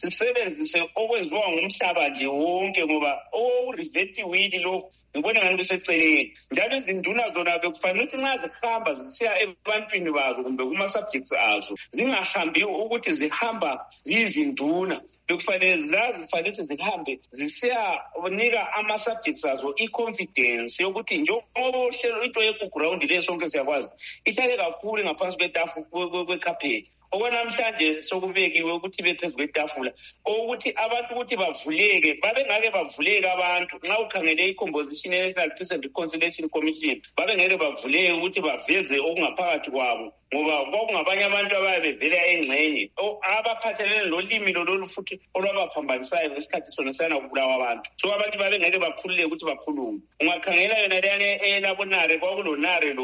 sisebenzise okwenziwa ngumhlaba nje wonke ngoba owokuriveti wili lokhu ngibona ngani kuseceleni njalo izinduna zona bekufanele ukuthi nxa zihamba zisiya ebantwini bazo kumbe kuma-subjects azo zingahambi ukuthi zihamba ziyizinduna bekufanele zazifanele ukuthi zihambe zisiyanika ama-subjects azo i-confidence yokuthi njengoba uhlelo into yekugrawundi leyo sonke siyakwazi ihlale kakhulu ngaphansi kwetafu kwekhapheli okwanamhlanje sokubekiwe ukuthi bephezu kwetafula okuthi abantu ukuthi bavuleke babengake bavuleke abantu nxa ukhangele i-composition yenational peace and reconciliation commission babengeke bavuleke ukuthi baveze okungaphakathi kwabo ngoba kwakungabanye abantu abayabe bevela engxenye abaphathelene lolimi lololu futhi olwabaphambanisayo ngesikhathi sona sana kubulawa abantu so abantu babengeke bakhululeke ukuthi bakhulume ungakhangela yona leyana elabonare kwakulonare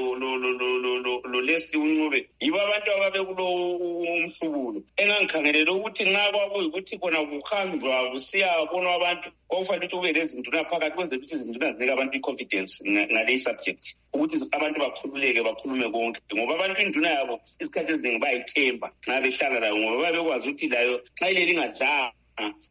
lolesi uncube yibo abantu ababekulowo umhlubulo engangikhangelele ukuthi nxa kwakuyikuthi kona kuhanjwa kusiyabonwa abantu kwakufanele ukuthi kube lezinduna phakathi kwenzela ukuthi izinduna zinike abantu i-confidence ngaleyi subject ukuthi abantu bakhululeke bakhulume konke ngoba abantu induna yabo isikhathi eziningi bayithemba nxa behlala layo ngoba babekwazi ukuthi layo nxa ileli ingadlanga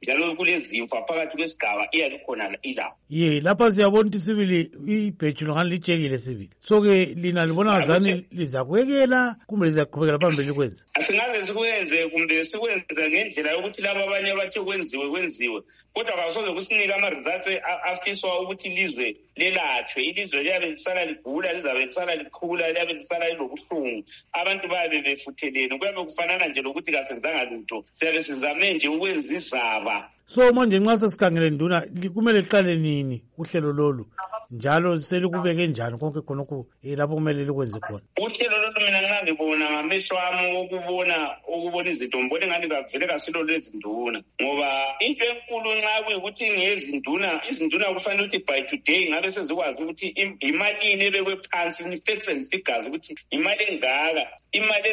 njalo kulezimfa phakathi kwesigaba iyabe khona ilapho ye lapha siyabona ukuthi sibili ibhetshu longani litshekile sibili so-ke lina libona ngazani lizakwekela kumbe lizaqhubekela phambili likwenze asingaze sikwenze kumbe sikwenze ngendlela yokuthi laba abanye abathe kwenziwe kwenziwe kodwa kasoze kusinika ama-results afiswa ukuthi lizwe lilatshwe ilizwe liyabe lisala ligula lizabe lisala liqhula liyabe lisala lilobuhlungu abantu bayabe befutheleni kuyabe kufanana nje lokuthi kasenzanga lutho siyabe sizame nje ukwenza izaba so manje nxa sesikhangele nduna kumele liqale nini uhlelo lolu njalo selikubeke njani konke khonokhu lapho kumele likwenze khona uhlelo lolu mina nxa ngibona ngamehlo ami okubona okubona izinto ngibona ingani kavele kasilo lezinduna ngoba into enkulu nxa kuyikuthi ngezinduna izinduna kufanele ukuthi by today ngabe sezikwazi ukuthi yimalini ebekwe phansi instructions igazi ukuthi yimali engaka imali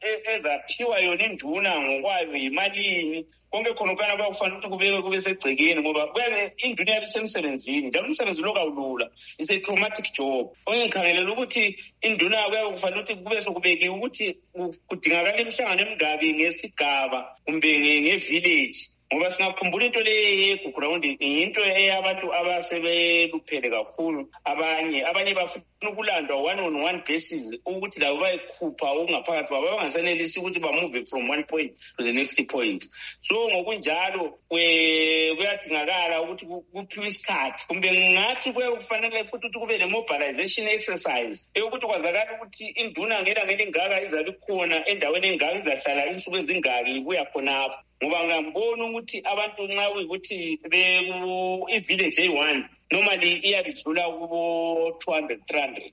e, ezaphiwa yona induna ngokwayo yimalini konke khonokana kwakufanele ukuthi kubeke kube segcekeni ngoba kuyabe induna yabe isemsebenzini njalo umsebenzi lo kawulula is a traumatic job ongikhangelela ukuthi induna kuyabe kufanele ukuthi kube sekubekiwe ukuthi kudingakala imihlangano emingaki ngesigaba kumbe ngevillage ngoba singakhumbula into leyo yegugurawundi yinto eyabantu abasebeluphele kakhulu abanye abanye bafuna ukulandwa one on one basis ukuthi labo bayikhupha okungaphakathi babo bangasenelisi ukuthi bamuve from one point to the next point so ngokunjalo kuyadingakala ukuthi kuphiwe isikhathi kumbe ngathi kuye kufanele futhi ukuthi kube ne-mobilization exercise eyokuthi kwazakala ukuthi induna ngelanga elingaka izabe ikhona endaweni engaka izahlala insuku ezingaki ibuya khonapho ngoba ngiyambona ukuthi abantu nxa kuyikuthi beku-ivillage eyi-one normally iyabe idlula kubo-two hundred three hundred